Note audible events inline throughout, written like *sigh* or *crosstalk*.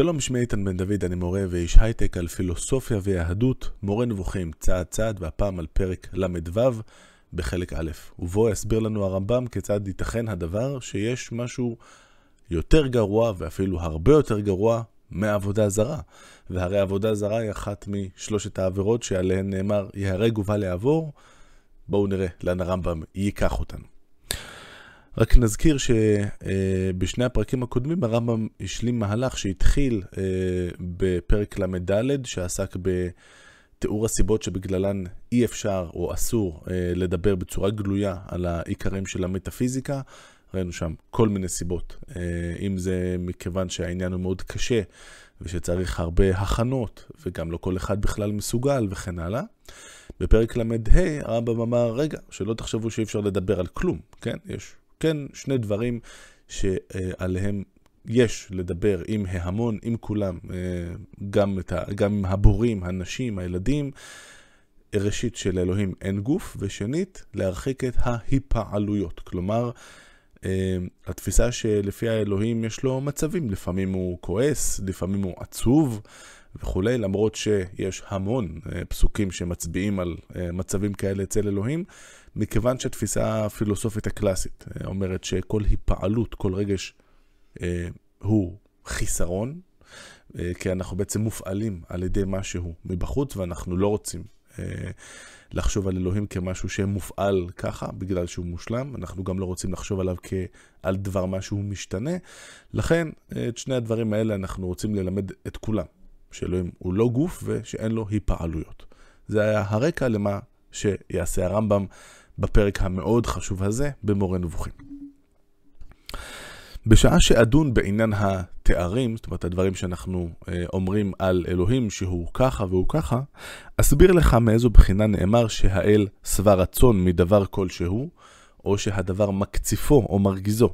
שלום, שמי איתן בן דוד, אני מורה ואיש הייטק על פילוסופיה ויהדות, מורה נבוכים צעד צעד, והפעם על פרק ל"ו בחלק א', ובו יסביר לנו הרמב"ם כיצד ייתכן הדבר שיש משהו יותר גרוע ואפילו הרבה יותר גרוע מעבודה זרה. והרי עבודה זרה היא אחת משלושת העבירות שעליהן נאמר ייהרג ובל יעבור. בואו נראה לאן הרמב"ם ייקח אותנו. רק נזכיר שבשני הפרקים הקודמים הרמב"ם השלים מהלך שהתחיל אה, בפרק ל"ד, שעסק בתיאור הסיבות שבגללן אי אפשר או אסור אה, לדבר בצורה גלויה על העיקרים של המטאפיזיקה. ראינו שם כל מיני סיבות, אה, אם זה מכיוון שהעניין הוא מאוד קשה ושצריך הרבה הכנות, וגם לא כל אחד בכלל מסוגל וכן הלאה. בפרק ל"ה הרמב"ם אמר, רגע, שלא תחשבו שאי אפשר לדבר על כלום, כן? יש כן שני דברים שעליהם יש לדבר עם ההמון, עם כולם, אה, גם, ה, גם עם הבורים, הנשים, הילדים. ראשית, שלאלוהים אין גוף, ושנית, להרחיק את ההיפעלויות. כלומר, אה, התפיסה שלפי האלוהים יש לו מצבים, לפעמים הוא כועס, לפעמים הוא עצוב וכולי, למרות שיש המון אה, פסוקים שמצביעים על מצבים כאלה אצל אלוהים, מכיוון שהתפיסה הפילוסופית הקלאסית אה, אומרת שכל היפעלות, כל רגש אה, הוא חיסרון, אה, כי אנחנו בעצם מופעלים על ידי משהו מבחוץ, ואנחנו לא רוצים לחשוב על אלוהים כמשהו שמופעל ככה, בגלל שהוא מושלם, אנחנו גם לא רוצים לחשוב עליו כעל דבר משהו משתנה. לכן, את שני הדברים האלה אנחנו רוצים ללמד את כולם, שאלוהים הוא לא גוף ושאין לו היפעלויות. זה היה הרקע למה שיעשה הרמב"ם בפרק המאוד חשוב הזה במורה נבוכים. בשעה שאדון בעניין התארים, זאת אומרת הדברים שאנחנו אה, אומרים על אלוהים שהוא ככה והוא ככה, אסביר לך מאיזו בחינה נאמר שהאל שבע רצון מדבר כלשהו, או שהדבר מקציפו או מרגיזו.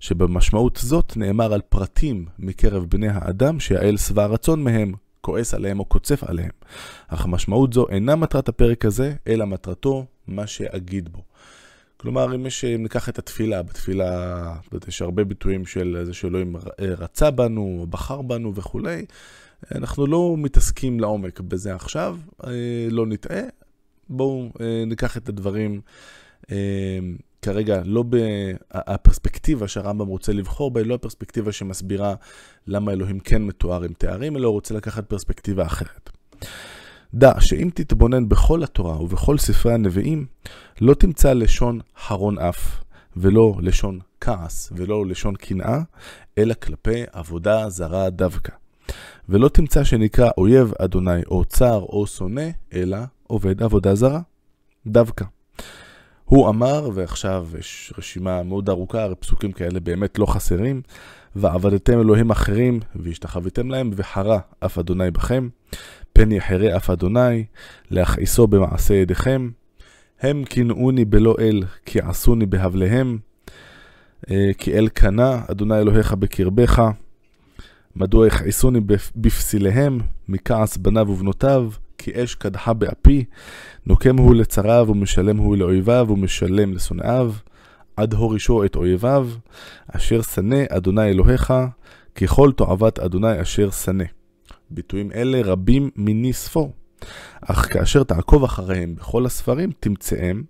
שבמשמעות זאת נאמר על פרטים מקרב בני האדם שהאל שבע רצון מהם, כועס עליהם או קוצף עליהם. אך משמעות זו אינה מטרת הפרק הזה, אלא מטרתו מה שאגיד בו. כלומר, אם יש, אם ניקח את התפילה, בתפילה יש הרבה ביטויים של זה שאלוהים רצה בנו, בחר בנו וכולי, אנחנו לא מתעסקים לעומק בזה עכשיו, לא נטעה. בואו ניקח את הדברים כרגע, לא בפרספקטיבה שהרמב"ם רוצה לבחור בה, לא הפרספקטיבה שמסבירה למה אלוהים כן מתואר עם תארים, אלא הוא רוצה לקחת פרספקטיבה אחרת. דע שאם תתבונן בכל התורה ובכל ספרי הנביאים, לא תמצא לשון חרון אף, ולא לשון כעס, ולא לשון קנאה, אלא כלפי עבודה זרה דווקא. ולא תמצא שנקרא אויב אדוני או צר או שונא, אלא עובד עבודה זרה. דווקא. הוא אמר, ועכשיו יש רשימה מאוד ארוכה, הרי פסוקים כאלה באמת לא חסרים, ועבדתם אלוהים אחרים, והשתחוויתם להם, וחרה אף אדוני בכם, פן יחרה אף אדוני, להכעיסו במעשה ידיכם. הם קינאוני בלא אל, כי עשוני בהבליהם, אה, כי אל קנה אדוני אלוהיך בקרבך. מדוע יכעסוני בפסיליהם, מכעס בניו ובנותיו, כי אש קדחה באפי, נוקם הוא לצריו ומשלם הוא לאויביו ומשלם לשונאיו, עד הורישו את אויביו, אשר שנא אדוני אלוהיך, ככל תועבת אדוני אשר שנא. ביטויים אלה רבים מיני ספור, אך כאשר תעקוב אחריהם בכל הספרים, תמצאם.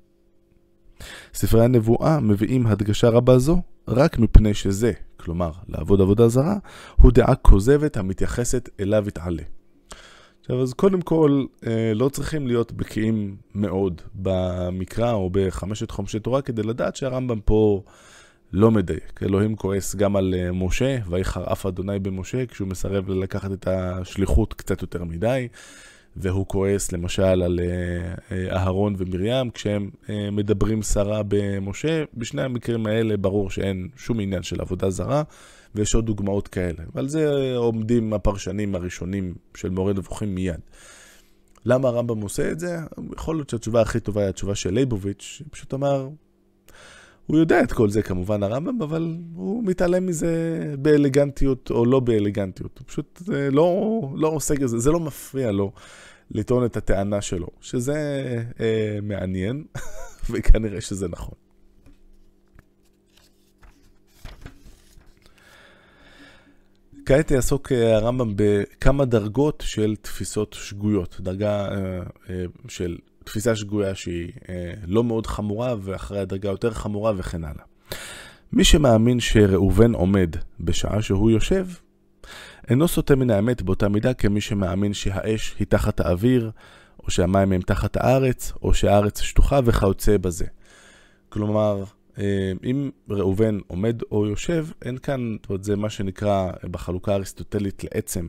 ספרי הנבואה מביאים הדגשה רבה זו, רק מפני שזה, כלומר, לעבוד עבודה זרה, הוא דעה כוזבת המתייחסת אליו יתעלה. עכשיו, אז קודם כל, אה, לא צריכים להיות בקיאים מאוד במקרא או בחמשת חומשי תורה כדי לדעת שהרמב"ם פה לא מדייק. אלוהים כועס גם על אה, משה, ויחר אף אדוני במשה, כשהוא מסרב לקחת את השליחות קצת יותר מדי. והוא כועס למשל על אה, אהרון ומרים כשהם מדברים סרה במשה. בשני המקרים האלה ברור שאין שום עניין של עבודה זרה. ויש עוד דוגמאות כאלה. ועל זה עומדים הפרשנים הראשונים של מורה נבוכים מיד. למה הרמב"ם עושה את זה? יכול להיות שהתשובה הכי טובה היא התשובה של ליבוביץ', שפשוט אמר, הוא יודע את כל זה כמובן הרמב"ם, אבל הוא מתעלם מזה באלגנטיות או לא באלגנטיות. הוא פשוט לא, לא עושה את זה, זה לא מפריע לו לטעון את הטענה שלו, שזה אה, מעניין, *laughs* וכנראה שזה נכון. כעת יעסוק אה, הרמב"ם בכמה דרגות של תפיסות שגויות. דרגה אה, אה, של תפיסה שגויה שהיא לא מאוד חמורה, ואחרי הדרגה יותר חמורה וכן הלאה. מי שמאמין שראובן עומד בשעה שהוא יושב, אינו סוטה מן האמת באותה מידה כמי שמאמין שהאש היא תחת האוויר, או שהמים הם תחת הארץ, או שהארץ שטוחה וכיוצא בזה. כלומר, אה, אם ראובן עומד או יושב, אין כאן, זאת אומרת, זה מה שנקרא בחלוקה האריסטוטלית לעצם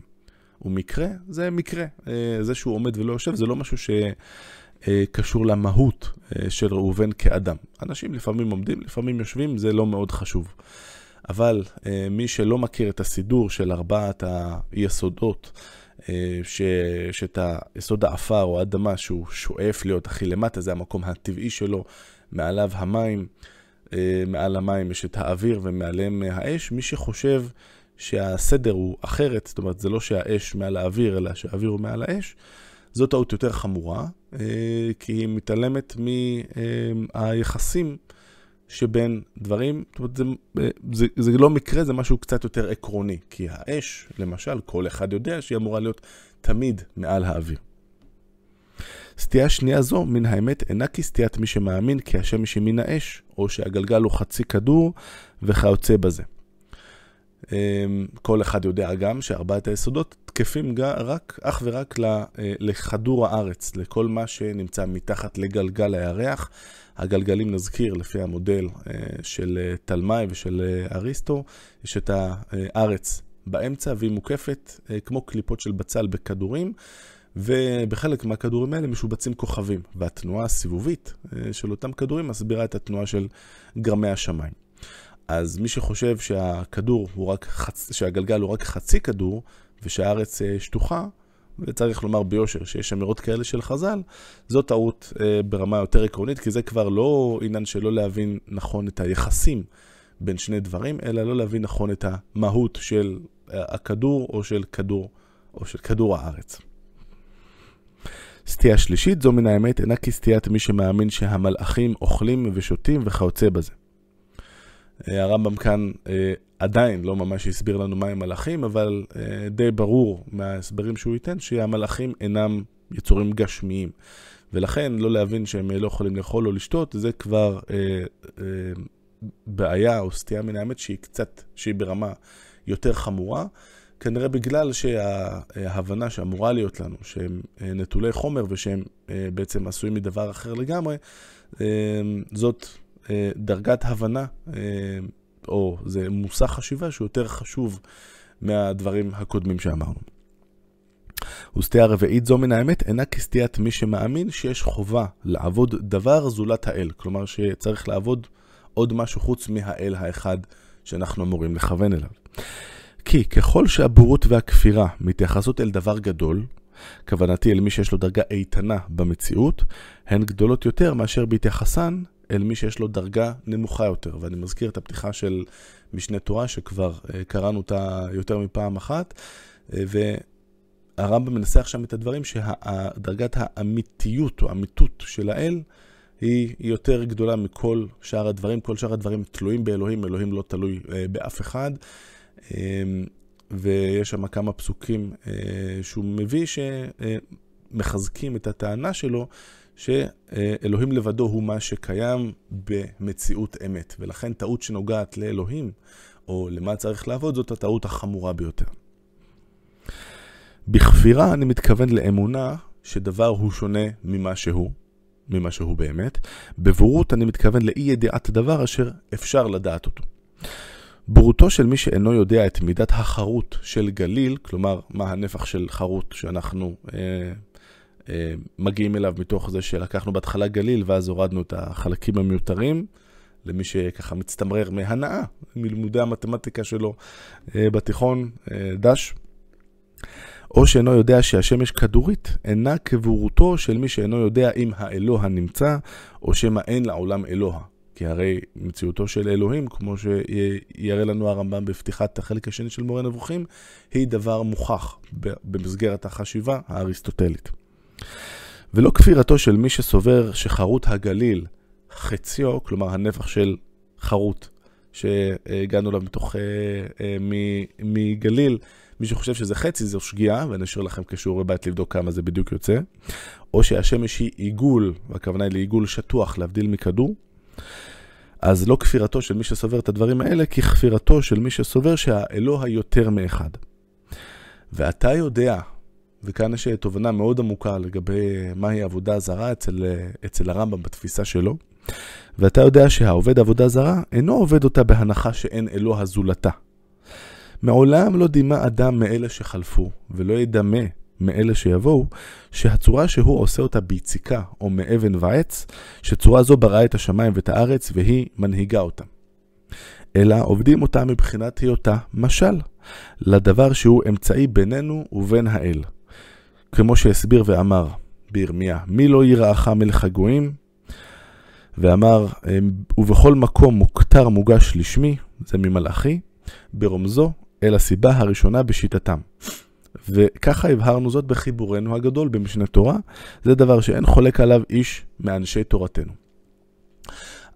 ומקרה, זה מקרה. אה, זה שהוא עומד ולא יושב, זה לא משהו שקשור למהות אה, של ראובן כאדם. אנשים לפעמים עומדים, לפעמים יושבים, זה לא מאוד חשוב. אבל מי שלא מכיר את הסידור של ארבעת היסודות, שיש את היסוד האפר או האדמה שהוא שואף להיות הכי למטה, זה המקום הטבעי שלו, מעליו המים, אה, מעל המים יש את האוויר ומעליהם האש. מי שחושב שהסדר הוא אחרת, זאת אומרת, זה לא שהאש מעל האוויר, אלא שהאוויר הוא מעל האש, זו טעות יותר חמורה, אה, כי היא מתעלמת מהיחסים שבין דברים, זאת אומרת, זה, זה, זה לא מקרה, זה משהו קצת יותר עקרוני, כי האש, למשל, כל אחד יודע שהיא אמורה להיות תמיד מעל האוויר. סטייה שנייה זו, מן האמת, אינה כסטיית מי שמאמין כי השמש היא מן האש, או שהגלגל הוא חצי כדור וכיוצא בזה. אמ, כל אחד יודע גם שארבעת היסודות תקפים רק, אך ורק אה, לכדור הארץ, לכל מה שנמצא מתחת לגלגל הירח. הגלגלים, נזכיר, לפי המודל אה, של אה, תלמי ושל אריסטו, יש את הארץ באמצע והיא מוקפת כמו קליפות של בצל בכדורים. ובחלק מהכדורים האלה משובצים כוכבים, והתנועה הסיבובית של אותם כדורים מסבירה את התנועה של גרמי השמיים. אז מי שחושב שהכדור הוא רק חצ... שהגלגל הוא רק חצי כדור, ושהארץ אה, שטוחה, וצריך לומר ביושר שיש אמירות כאלה של חז"ל, זו טעות אה, ברמה יותר עקרונית, כי זה כבר לא עניין של לא להבין נכון את היחסים בין שני דברים, אלא לא להבין נכון את המהות של הכדור או של כדור, או של כדור הארץ. סטייה שלישית זו מן האמת אינה כסטיית מי שמאמין שהמלאכים אוכלים ושותים וכיוצא בזה. אה, הרמב"ם כאן אה, עדיין לא ממש הסביר לנו מהם מלאכים, אבל אה, די ברור מההסברים שהוא ייתן שהמלאכים אינם יצורים גשמיים. ולכן לא להבין שהם לא יכולים לאכול או לשתות, זה כבר אה, אה, בעיה או סטייה מן האמת שהיא קצת, שהיא ברמה יותר חמורה. כנראה בגלל שההבנה שאמורה להיות לנו, שהם אה, נטולי חומר ושהם אה, בעצם עשויים מדבר אחר לגמרי, אה, זאת דרגת הבנה, או זה מושא חשיבה שהוא יותר חשוב מהדברים הקודמים שאמרנו. וסטייה רביעית זו מן האמת אינה כסטיית מי שמאמין שיש חובה לעבוד דבר זולת האל. כלומר שצריך לעבוד עוד משהו חוץ מהאל האחד שאנחנו אמורים לכוון אליו. כי ככל שהבורות והכפירה מתייחסות אל דבר גדול, כוונתי אל מי שיש לו דרגה איתנה במציאות, הן גדולות יותר מאשר בהתייחסן אל מי שיש לו דרגה נמוכה יותר. ואני מזכיר את הפתיחה של משנה תורה, שכבר uh, קראנו אותה יותר מפעם אחת, uh, והרמב"ם מנסח שם את הדברים שדרגת האמיתיות או האמיתות של האל היא יותר גדולה מכל שאר הדברים. כל שאר הדברים תלויים באלוהים, אלוהים לא תלוי uh, באף אחד. אמ, ויש שם כמה פסוקים אה, שהוא מביא שמחזקים את הטענה שלו שאלוהים לבדו הוא מה שקיים במציאות אמת. ולכן טעות שנוגעת לאלוהים, או למה צריך לעבוד, זאת הטעות החמורה ביותר. בכפירה אני מתכוון לאמונה שדבר הוא שונה ממה שהוא, ממה שהוא באמת. בבורות אני מתכוון לאי ידיעת דבר אשר אפשר לדעת אותו. בורותו של מי שאינו יודע את מידת החרוט של גליל, כלומר, מה הנפח של חרוט שאנחנו אה, מגיעים אליו מתוך זה שלקחנו בהתחלה גליל ואז הורדנו את החלקים המיותרים, למי שככה מצטמרר מהנאה מלימודי המתמטיקה שלו אה, בתיכון, אה, דש. או שאינו יודע שהשמש כדורית אינה כבורותו של מי שאינו יודע אם האלוה נמצא, או שמא אין לעולם אלוה. כי הרי מציאותו של אלוהים, כמו שיראה לנו הרמב"ם בפתיחת החלק השני של מורה נבוכים, היא דבר מוכח במסגרת החשיבה האריסטוטלית. ולא כפירתו של מי שסובר שחרוט הגליל חציו, כלומר הנפח של חרוט שהגענו אליו מתוך, מגליל, מי שחושב שזה חצי זו שגיאה, ואני אשאיר לכם כשיעורי בית לבדוק כמה זה בדיוק יוצא. או שהשמש היא עיגול, והכוונה היא לעיגול שטוח, להבדיל מכדור. אז לא כפירתו של מי שסובר את הדברים האלה, כי כפירתו של מי שסובר שהאלוה היותר מאחד. ואתה יודע, וכאן יש תובנה מאוד עמוקה לגבי מהי עבודה זרה אצל, אצל הרמב"ם בתפיסה שלו, ואתה יודע שהעובד עבודה זרה אינו עובד אותה בהנחה שאין אלוה זולתה. מעולם לא דימה אדם מאלה שחלפו, ולא ידמה מאלה שיבואו, שהצורה שהוא עושה אותה ביציקה או מאבן ועץ, שצורה זו בראה את השמיים ואת הארץ והיא מנהיגה אותם. אלא עובדים אותה מבחינת היותה משל, לדבר שהוא אמצעי בינינו ובין האל. כמו שהסביר ואמר בירמיה, מי לא יראך מלך הגויים? ואמר, ובכל מקום מוכתר מוגש לשמי, זה ממלאכי, ברומזו אל הסיבה הראשונה בשיטתם. וככה הבהרנו זאת בחיבורנו הגדול במשנה תורה, זה דבר שאין חולק עליו איש מאנשי תורתנו.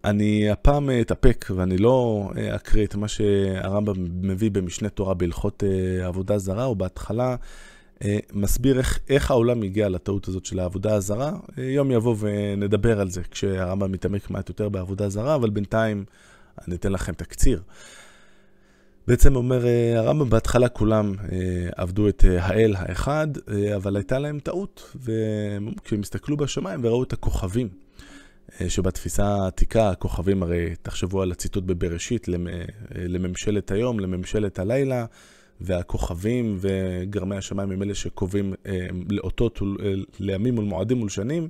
אני הפעם אתאפק ואני לא אקריא את מה שהרמב"ם מביא במשנה תורה בהלכות אה, עבודה זרה, או בהתחלה מסביר איך, איך העולם הגיע לטעות הזאת של העבודה הזרה. אה, יום יבוא ונדבר על זה כשהרמב"ם מתעמק מעט יותר בעבודה זרה, אבל בינתיים אני אתן לכם תקציר. בעצם אומר אה, הרמב"ם, בהתחלה כולם אה, עבדו את אה, האל האחד, אבל הייתה להם טעות, וכשהם הסתכלו בשמיים וראו את הכוכבים, שבתפיסה העתיקה, הכוכבים הרי, תחשבו על הציטוט בבראשית, לממשלת היום, לממשלת הלילה, והכוכבים וגרמי השמיים הם אלה שקובעים לאותות, לימים ולמועדים ולשנים.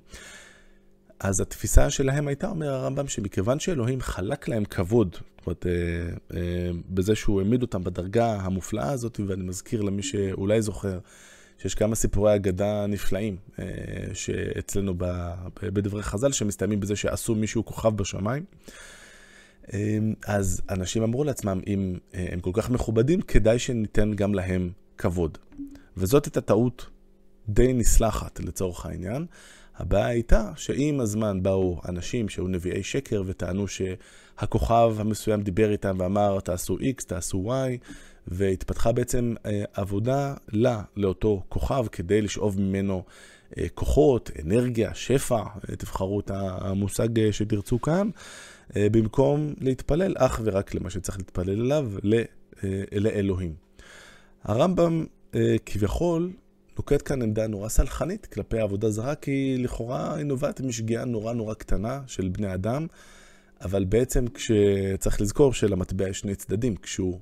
אז התפיסה שלהם הייתה, אומר הרמב"ם, שמכיוון שאלוהים חלק להם כבוד, זאת אומרת, אה, אה, בזה שהוא העמיד אותם בדרגה המופלאה הזאת, ואני מזכיר למי שאולי זוכר, שיש כמה סיפורי אגדה נפלאים אה, שאצלנו ב, בדברי חז"ל, שמסתיימים בזה שעשו מישהו כוכב בשמיים. אה, אז אנשים אמרו לעצמם, אם אה, הם כל כך מכובדים, כדאי שניתן גם להם כבוד. וזאת הייתה טעות די נסלחת לצורך העניין. הבעיה הייתה שעם הזמן באו אנשים שהיו נביאי שקר וטענו שהכוכב המסוים דיבר איתם ואמר תעשו X, תעשו Y, והתפתחה בעצם אה, עבודה לה, לאותו כוכב, כדי לשאוב ממנו אה, כוחות, אנרגיה, שפע, תבחרו את המושג שתרצו כאן, במקום להתפלל אך ורק למה שצריך להתפלל אליו, לאלוהים. הרמב"ם כביכול נוקט כאן עמדה נורא סלחנית כלפי עבודה זרה, כי לכאורה היא נובעת משגיאה נורא נורא קטנה של בני אדם, אבל בעצם כשצריך לזכור שלמטבע יש שני צדדים, כשהוא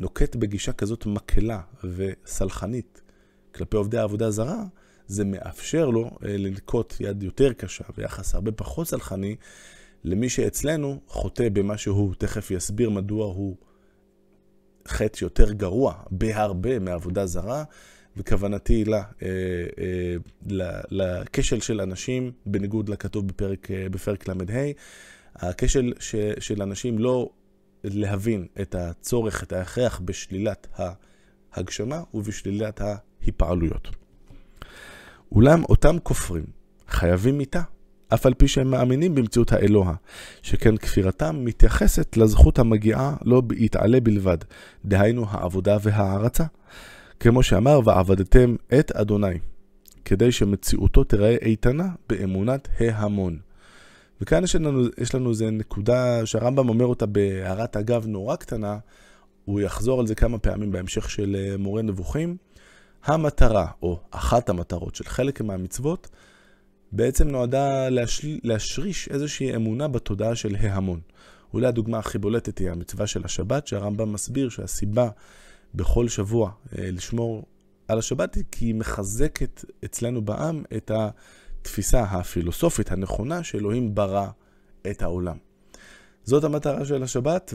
נוקט בגישה כזאת מקלה וסלחנית כלפי עובדי העבודה זרה, זה מאפשר לו אה, לנקוט יד יותר קשה ויחס הרבה פחות סלחני למי שאצלנו חוטא במה שהוא תכף יסביר מדוע הוא חטא יותר גרוע בהרבה מעבודה זרה, וכוונתי לה, אה, אה, לכשל של אנשים, בניגוד לכתוב בפרק, אה, בפרק ל"ה, הכשל של אנשים לא להבין את הצורך, את ההכרח בשלילת ההגשמה ובשלילת ההיפעלויות. אולם אותם כופרים חייבים מיתה, אף על פי שהם מאמינים במציאות האלוה, שכן כפירתם מתייחסת לזכות המגיעה לא בהתעלה בלבד, דהיינו העבודה וההערצה. כמו שאמר, ועבדתם את אדוני, כדי שמציאותו תיראה איתנה באמונת ההמון. וכאן יש לנו, יש לנו איזו נקודה שהרמב"ם אומר אותה בהערת אגב נורא קטנה, הוא יחזור על זה כמה פעמים בהמשך של אה, מורה נבוכים. המטרה, או אחת המטרות של חלק מהמצוות, בעצם נועדה להשל... להשריש איזושהי אמונה בתודעה של ההמון. אולי הדוגמה הכי בולטת היא המצווה של השבת, שהרמב"ם מסביר שהסיבה בכל שבוע אה, לשמור על השבת, כי היא מחזקת אצלנו בעם את התפיסה הפילוסופית הנכונה שאלוהים ברא את העולם. זאת המטרה של השבת,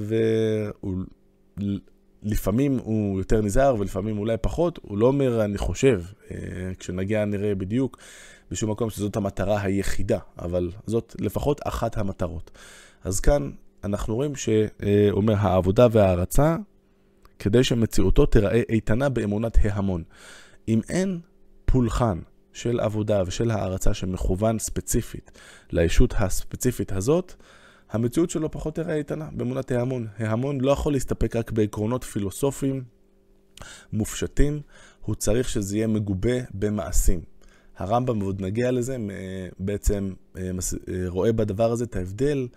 ולפעמים הוא יותר נזהר ולפעמים אולי פחות, הוא לא אומר אני חושב, אה, כשנגיע נראה בדיוק בשום מקום שזאת המטרה היחידה, אבל זאת לפחות אחת המטרות. אז כאן אנחנו רואים שאומר העבודה וההערצה כדי שמציאותו תיראה איתנה באמונת ההמון. אם אין פולחן של עבודה ושל הערצה שמכוון ספציפית לישות הספציפית הזאת, המציאות שלו פחות תראה איתנה באמונת ההמון. ההמון לא יכול להסתפק רק בעקרונות פילוסופיים מופשטים, הוא צריך שזה יהיה מגובה במעשים. הרמב"ם, ועוד נגיע לזה, בעצם אה, אה, רואה בדבר הזה את ההבדל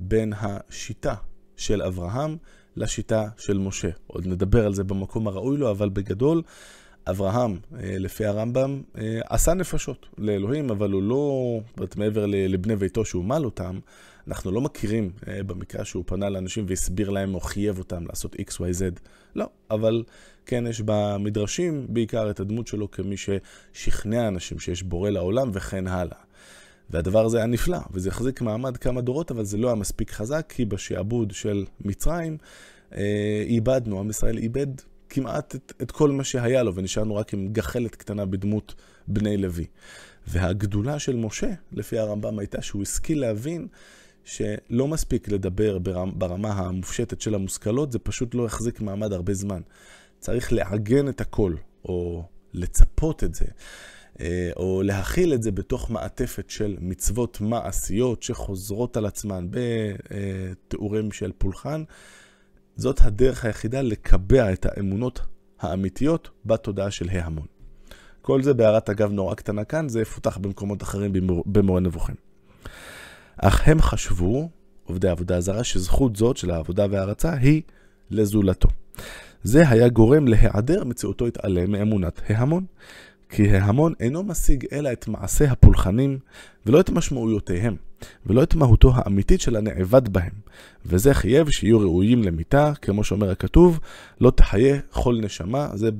בין השיטה של אברהם לשיטה של משה. עוד נדבר על זה במקום הראוי לו, אבל בגדול, אברהם, אה, לפי הרמב"ם, עשה נפשות לאלוהים, אבל הוא לא, זאת מעבר לבני ביתו שהוא מל אותם, אנחנו לא מכירים במקרה שהוא פנה לאנשים והסביר להם או חייב אותם לעשות XYZ. לא, אבל כן, יש במדרשים בעיקר את הדמות שלו כמי ששכנע אנשים שיש בורא לעולם וכן הלאה. והדבר הזה היה נפלא, וזה החזיק מעמד כמה דורות, אבל זה לא היה מספיק חזק, כי בשעבוד של מצרים אה, איבדנו, עם ישראל איבד כמעט את, את כל מה שהיה לו, ונשארנו רק עם גחלת קטנה בדמות בני לוי. והגדולה של משה, לפי הרמב"ם, הייתה שהוא השכיל להבין שלא מספיק לדבר ברמה המופשטת של המושכלות, זה פשוט לא יחזיק מעמד הרבה זמן. צריך לעגן את הכל, או לצפות את זה, אה, או להכיל את זה בתוך מעטפת של מצוות מעשיות שחוזרות על עצמן בתיאורים של פולחן. זאת הדרך היחידה לקבע את האמונות האמיתיות בתודעה של ההמון. כל זה בהערת אגב נורא קטנה כאן, זה יפותח במקומות אחרים במורה נבוכים. אך הם חשבו, עובדי עבודה זרה, שזכות זאת של העבודה וההרצה היא לזולתו. זה היה גורם להיעדר מציאותו התעלם מאמונת ההמון. כי ההמון אינו משיג אלא את מעשי הפולחנים, ולא את משמעויותיהם, ולא את מהותו האמיתית של הנאבד בהם. וזה חייב שיהיו ראויים למיתה, כמו שאומר הכתוב, לא תחיה כל נשמה, זה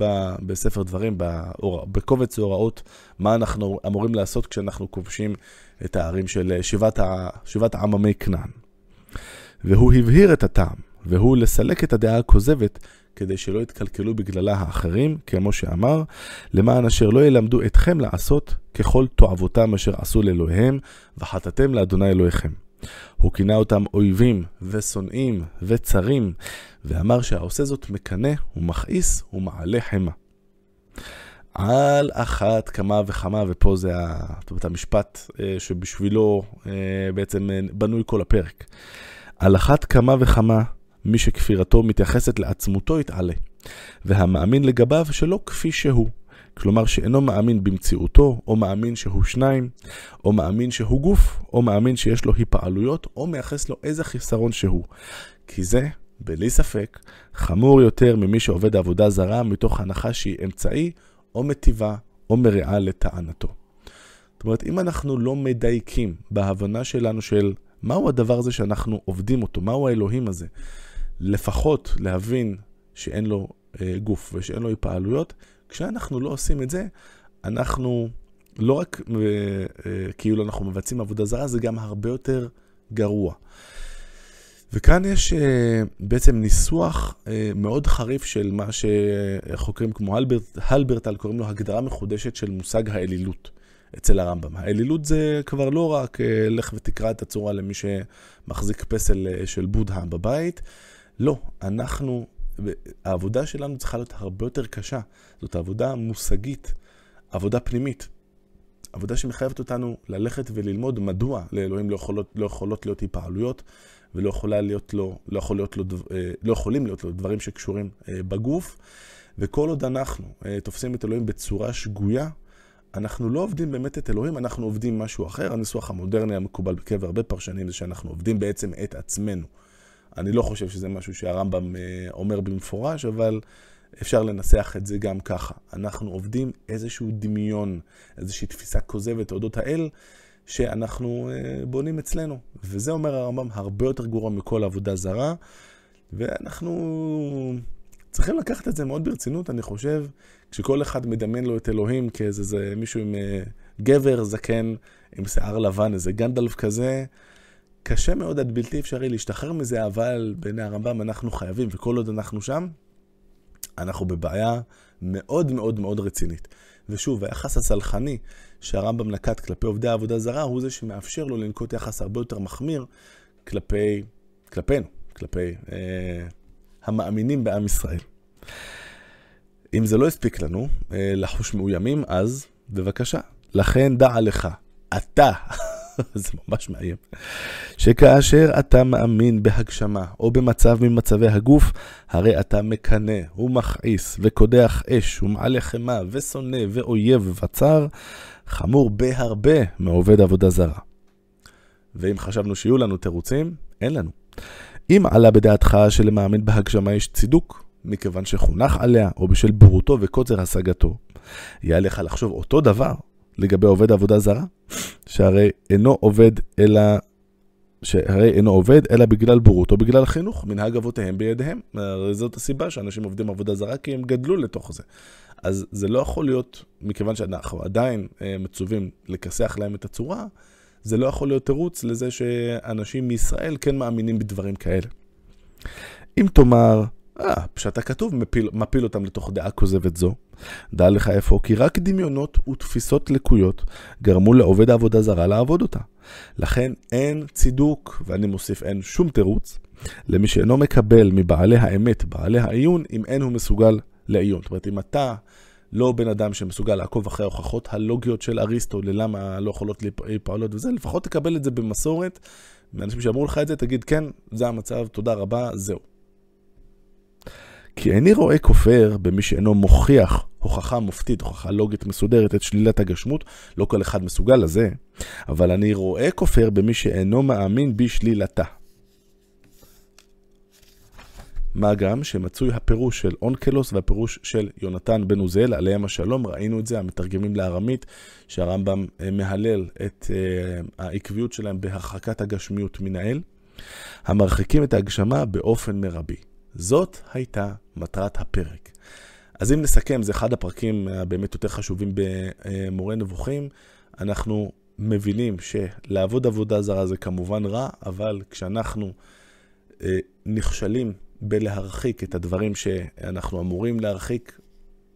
בספר דברים, בקובץ הוראות, מה אנחנו אמורים לעשות כשאנחנו כובשים את הערים של שבעת, שבעת עממי כנען. והוא הבהיר את הטעם, והוא לסלק את הדעה הכוזבת כדי שלא יתקלקלו בגללה האחרים, כמו שאמר, למען אשר לא ילמדו אתכם לעשות ככל תועבותם אשר עשו לאלוהיהם, וחטאתם לאדוני אלוהיכם. הוא כינה אותם אויבים ושונאים וצרים, ואמר שהעושה זאת מקנא ומכעיס ומעלה חמא. על אחת כמה וכמה, ופה זה המשפט אה, שבשבילו אה, בעצם אה, בנוי כל הפרק. על אחת כמה וכמה מי שכפירתו מתייחסת לעצמותו יתעלה, והמאמין לגביו שלא כפי שהוא. כלומר שאינו מאמין במציאותו, או מאמין שהוא שניים, או מאמין שהוא גוף, או מאמין שיש לו היפעלויות, או מייחס לו איזה חיסרון שהוא. כי זה, בלי ספק, חמור יותר ממי שעובד עבודה זרה מתוך הנחה שהיא אמצעי, או מטיבה, או מרעה לטענתו. זאת אומרת, אם אנחנו לא מדייקים בהבנה שלנו של מהו הדבר הזה שאנחנו עובדים אותו, מהו האלוהים הזה, לפחות להבין שאין לו אה, גוף ושאין לו התפעלויות, כשאנחנו לא עושים את זה, אנחנו לא רק אה, אה, כאילו אנחנו מבצעים עבודה זרה, זה גם הרבה יותר גרוע. וכאן יש אה, בעצם ניסוח אה, מאוד חריף של מה שחוקרים כמו הלברט, הלברטל קוראים לו הגדרה מחודשת של מושג האלילות אצל הרמב"ם. האלילות זה כבר לא רק אה, לך ותקרא את הצורה למי שמחזיק פסל אה, של בודהה בבית, לא, אנחנו, העבודה שלנו צריכה להיות הרבה יותר קשה. זאת עבודה מושגית, עבודה פנימית. עבודה שמחייבת אותנו ללכת וללמוד מדוע לאלוהים לא יכולות, לא יכולות להיות היפעלויות ולא יכולה להיות לו, לא, יכול להיות לו, אה, לא יכולים להיות לו דברים שקשורים אה, בגוף. וכל עוד אנחנו אה, תופסים את אלוהים בצורה שגויה, אנחנו לא עובדים באמת את אלוהים, אנחנו עובדים משהו אחר. הניסוח המודרני המקובל בקרב הרבה פרשנים זה שאנחנו עובדים בעצם את עצמנו. אני לא חושב שזה משהו שהרמב"ם אה, אומר במפורש, אבל אפשר לנסח את זה גם ככה. אנחנו עובדים איזשהו דמיון, איזושהי תפיסה כוזבת אודות האל, שאנחנו אה, בונים אצלנו. וזה אומר הרמב"ם הרבה יותר גרוע מכל עבודה זרה, ואנחנו צריכים לקחת את זה מאוד ברצינות, אני חושב, כשכל אחד מדמיין לו את אלוהים כאיזה מישהו עם אה, גבר זקן, עם שיער לבן, איזה גנדלף כזה. קשה מאוד עד בלתי אפשרי להשתחרר מזה, אבל בעיני הרמב"ם אנחנו חייבים, וכל עוד אנחנו שם, אנחנו בבעיה מאוד מאוד מאוד רצינית. ושוב, היחס הסלחני שהרמב"ם נקט כלפי עובדי העבודה זרה, הוא זה שמאפשר לו לנקוט יחס הרבה יותר מחמיר כלפי, כלפינו, כלפי אה, המאמינים בעם ישראל. אם זה לא הספיק לנו אה, לחוש מאוימים, אז בבקשה. לכן דע לך, אתה *laughs* זה ממש מאיים. שכאשר אתה מאמין בהגשמה, או במצב ממצבי הגוף, הרי אתה מקנא, ומכעיס, וקודח אש, ומעלה חמה, ושונא, ואויב, וצר, חמור בהרבה מעובד עבודה זרה. ואם חשבנו שיהיו לנו תירוצים, אין לנו. אם עלה בדעתך שלמאמין בהגשמה יש צידוק, מכיוון שחונך עליה, או בשל בורותו וקוצר השגתו, יהיה לך לחשוב אותו דבר לגבי עובד עבודה זרה, שהרי אינו עובד אלא... שהרי אינו עובד אלא בגלל בורות או בגלל חינוך, מנהג אבותיהם בידיהם. הרי זאת הסיבה שאנשים עובדים עבודה זרה, כי הם גדלו לתוך זה. אז זה לא יכול להיות, מכיוון שאנחנו עדיין אה, מצווים לכסח להם את הצורה, זה לא יכול להיות תירוץ לזה שאנשים מישראל כן מאמינים בדברים כאלה. אם תאמר, אה, פשט הכתוב מפיל, מפיל אותם לתוך דעה כוזבת זו. דע לך איפה, כי רק דמיונות ותפיסות לקויות גרמו לעובד העבודה זרה לעבוד אותה. לכן אין צידוק, ואני מוסיף אין שום תירוץ, למי שאינו מקבל מבעלי האמת, בעלי העיון, אם אין הוא מסוגל לעיון. זאת אומרת, אם אתה לא בן אדם שמסוגל לעקוב אחרי ההוכחות הלוגיות של אריסטו ללמה לא יכולות להיפעלות וזה, לפחות תקבל את זה במסורת, מאנשים שאמרו לך את זה, תגיד כן, זה המצב, תודה רבה, זהו. כי איני רואה כופר במי שאינו מוכיח הוכחה מופתית, הוכחה לוגית מסודרת את שלילת הגשמות, לא כל אחד מסוגל לזה, אבל אני רואה כופר במי שאינו מאמין בשלילתה. מה גם שמצוי הפירוש של אונקלוס והפירוש של יונתן בן עוזיאל, עליהם השלום, ראינו את זה, המתרגמים לארמית, שהרמב"ם אה, מהלל את uh, העקביות שלהם בהרחקת הגשמיות מן האל, המרחיקים את ההגשמה באופן מרבי. זאת הייתה מטרת הפרק. אז אם נסכם, זה אחד הפרקים הבאמת יותר חשובים במורה נבוכים. אנחנו מבינים שלעבוד עבודה זרה זה כמובן רע, אבל כשאנחנו אה, נכשלים בלהרחיק את הדברים שאנחנו אמורים להרחיק,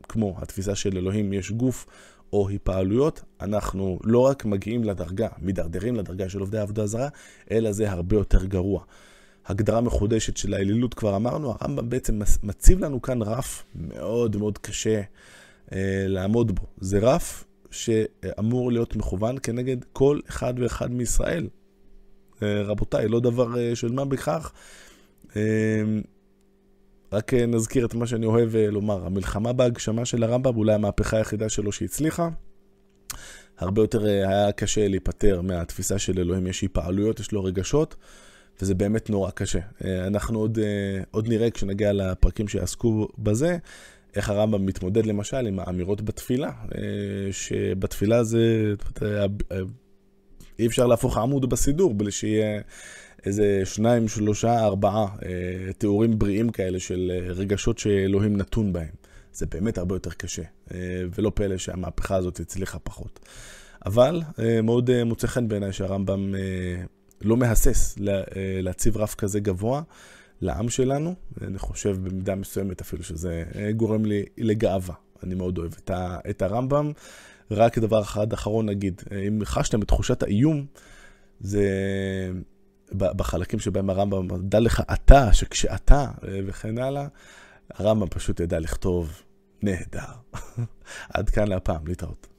כמו התפיסה של אלוהים יש גוף או היפעלויות, אנחנו לא רק מגיעים לדרגה, מידרדרים לדרגה של עובדי עבודה זרה, אלא זה הרבה יותר גרוע. הגדרה מחודשת של האלילות כבר אמרנו, הרמב"ם בעצם מציב לנו כאן רף מאוד מאוד קשה אה, לעמוד בו. זה רף שאמור להיות מכוון כנגד כל אחד ואחד מישראל. אה, רבותיי, לא דבר אה, של מה בכך. אה, רק אה, נזכיר את מה שאני אוהב אה, לומר, המלחמה בהגשמה של הרמב"ם, אולי המהפכה היחידה שלו שהצליחה. הרבה יותר אה, היה קשה להיפטר מהתפיסה של אלוהים, יש היפעלויות, יש לו רגשות. וזה באמת נורא קשה. אה, אנחנו עוד, אה, עוד נראה כשנגיע לפרקים שיעסקו בזה, איך הרמב"ם מתמודד למשל עם האמירות בתפילה, אה, שבתפילה זה, אי אפשר להפוך עמוד בסידור בלי שיהיה איזה שניים, שלושה, ארבעה תיאורים בריאים כאלה של רגשות שאלוהים נתון בהם. זה באמת הרבה יותר קשה, ולא פלא שהמהפכה הזאת הצליחה פחות. אבל מאוד מוצא חן בעיניי שהרמב"ם לא מהסס אה, להציב רף כזה גבוה לעם שלנו. אני חושב במידה מסוימת אפילו שזה אה, גורם לי לגאווה. אני מאוד אוהב את, ה, את הרמב"ם. רק דבר אחד אחרון נגיד, אה, אם חשתם את תחושת האיום, זה בחלקים שבהם הרמב"ם, דע לך אתה, שכשאתה וכן הלאה, הרמב"ם פשוט ידע לכתוב נהדר. *laughs* עד כאן להפעם, להתראות.